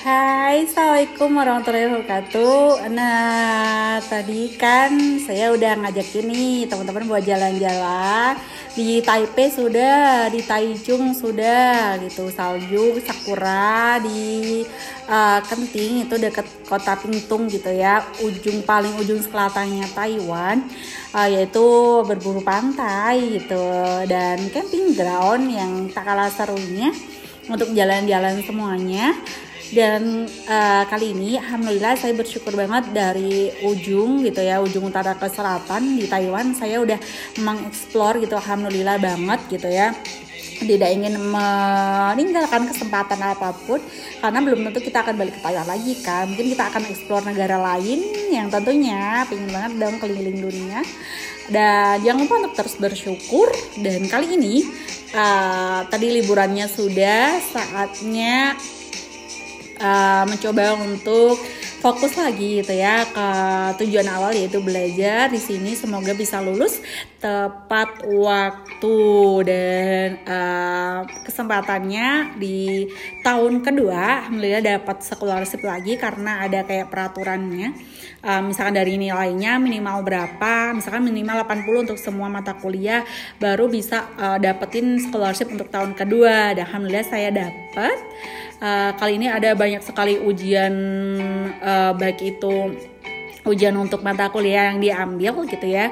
Hai, Assalamualaikum warahmatullahi wabarakatuh. Nah, tadi kan saya udah ngajakin nih teman-teman buat jalan-jalan. Di Taipei sudah, di Taichung sudah gitu. Salju, Sakura, di uh, Kenting itu deket kota Pingtung gitu ya. Ujung paling ujung selatannya Taiwan uh, Yaitu berburu pantai gitu. Dan camping ground yang tak kalah serunya untuk jalan-jalan semuanya dan uh, kali ini alhamdulillah saya bersyukur banget dari ujung gitu ya ujung utara ke selatan di Taiwan saya udah mengeksplor gitu alhamdulillah banget gitu ya. Tidak ingin meninggalkan kesempatan apa pun karena belum tentu kita akan balik ke Taiwan lagi kan. Mungkin kita akan eksplor negara lain yang tentunya pengen banget dong keliling dunia. Dan jangan lupa untuk terus bersyukur. Dan kali ini uh, tadi liburannya sudah saatnya uh, mencoba untuk fokus lagi gitu ya ke tujuan awal yaitu belajar di sini. Semoga bisa lulus tepat waktu dan uh, kesempatannya di tahun kedua alhamdulillah dapat scholarship lagi karena ada kayak peraturannya. Uh, misalkan dari nilainya minimal berapa misalkan minimal 80 untuk semua mata kuliah baru bisa uh, dapetin scholarship untuk tahun kedua. Dan alhamdulillah saya dapat uh, kali ini ada banyak sekali ujian uh, baik itu ujian untuk mata kuliah yang diambil gitu ya.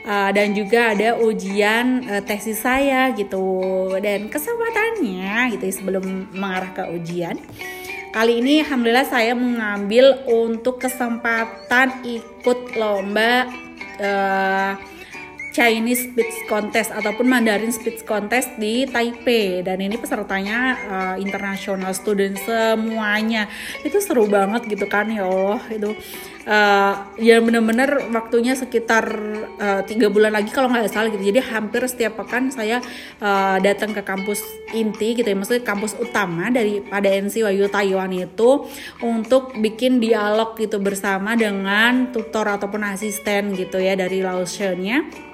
Uh, dan juga ada ujian uh, tesis saya gitu dan kesempatannya gitu sebelum mengarah ke ujian. Kali ini alhamdulillah saya mengambil untuk kesempatan ikut lomba uh, Chinese Speech Contest ataupun Mandarin Speech Contest di Taipei. Dan ini pesertanya uh, international student semuanya. Itu seru banget gitu kan ya Allah. Itu uh, ya bener-bener waktunya sekitar uh, tiga bulan lagi kalau nggak salah gitu. Jadi hampir setiap pekan saya uh, datang ke kampus inti gitu ya. Maksudnya kampus utama dari pada NCYU Taiwan itu untuk bikin dialog gitu bersama dengan tutor ataupun asisten gitu ya dari Laotiannya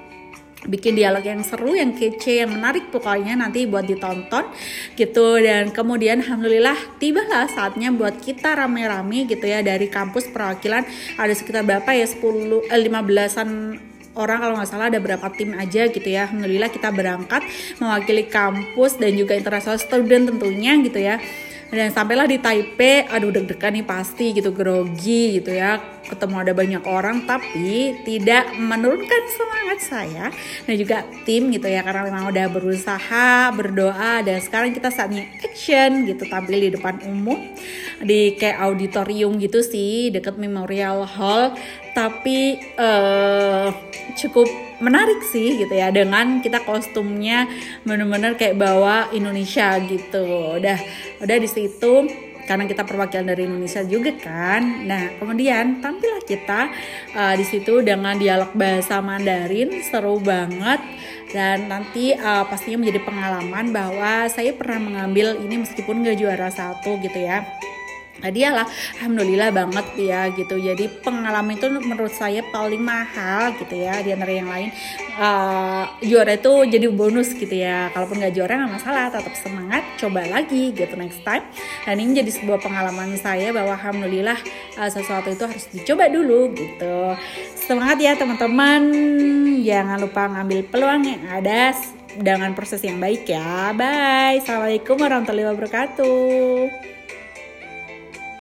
bikin dialog yang seru, yang kece, yang menarik pokoknya nanti buat ditonton gitu. Dan kemudian alhamdulillah tibalah saatnya buat kita rame-rame gitu ya dari kampus perwakilan ada sekitar berapa ya 10 eh, 15-an orang kalau nggak salah ada berapa tim aja gitu ya. Alhamdulillah kita berangkat mewakili kampus dan juga international student tentunya gitu ya dan sampailah di Taipei aduh deg-degan nih pasti gitu grogi gitu ya. Ketemu ada banyak orang tapi tidak menurunkan semangat saya dan juga tim gitu ya karena memang udah berusaha berdoa dan sekarang kita saatnya action gitu tampil di depan umum di kayak auditorium gitu sih deket Memorial Hall. Tapi uh, cukup menarik sih gitu ya dengan kita kostumnya bener-bener kayak bawa Indonesia gitu. Udah udah di situ karena kita perwakilan dari Indonesia juga kan. Nah, kemudian tampillah kita uh, di situ dengan dialog bahasa Mandarin seru banget. Dan nanti uh, pastinya menjadi pengalaman bahwa saya pernah mengambil ini meskipun gak juara satu gitu ya hadiah lah alhamdulillah banget ya gitu. Jadi pengalaman itu menurut saya paling mahal gitu ya di antara yang lain. Uh, juara itu jadi bonus gitu ya. Kalaupun nggak juara nggak masalah tetap semangat coba lagi gitu next time. Dan ini jadi sebuah pengalaman saya bahwa alhamdulillah uh, sesuatu itu harus dicoba dulu gitu. Semangat ya teman-teman. Jangan lupa ngambil peluang yang ada dengan proses yang baik ya. Bye. Assalamualaikum warahmatullahi wabarakatuh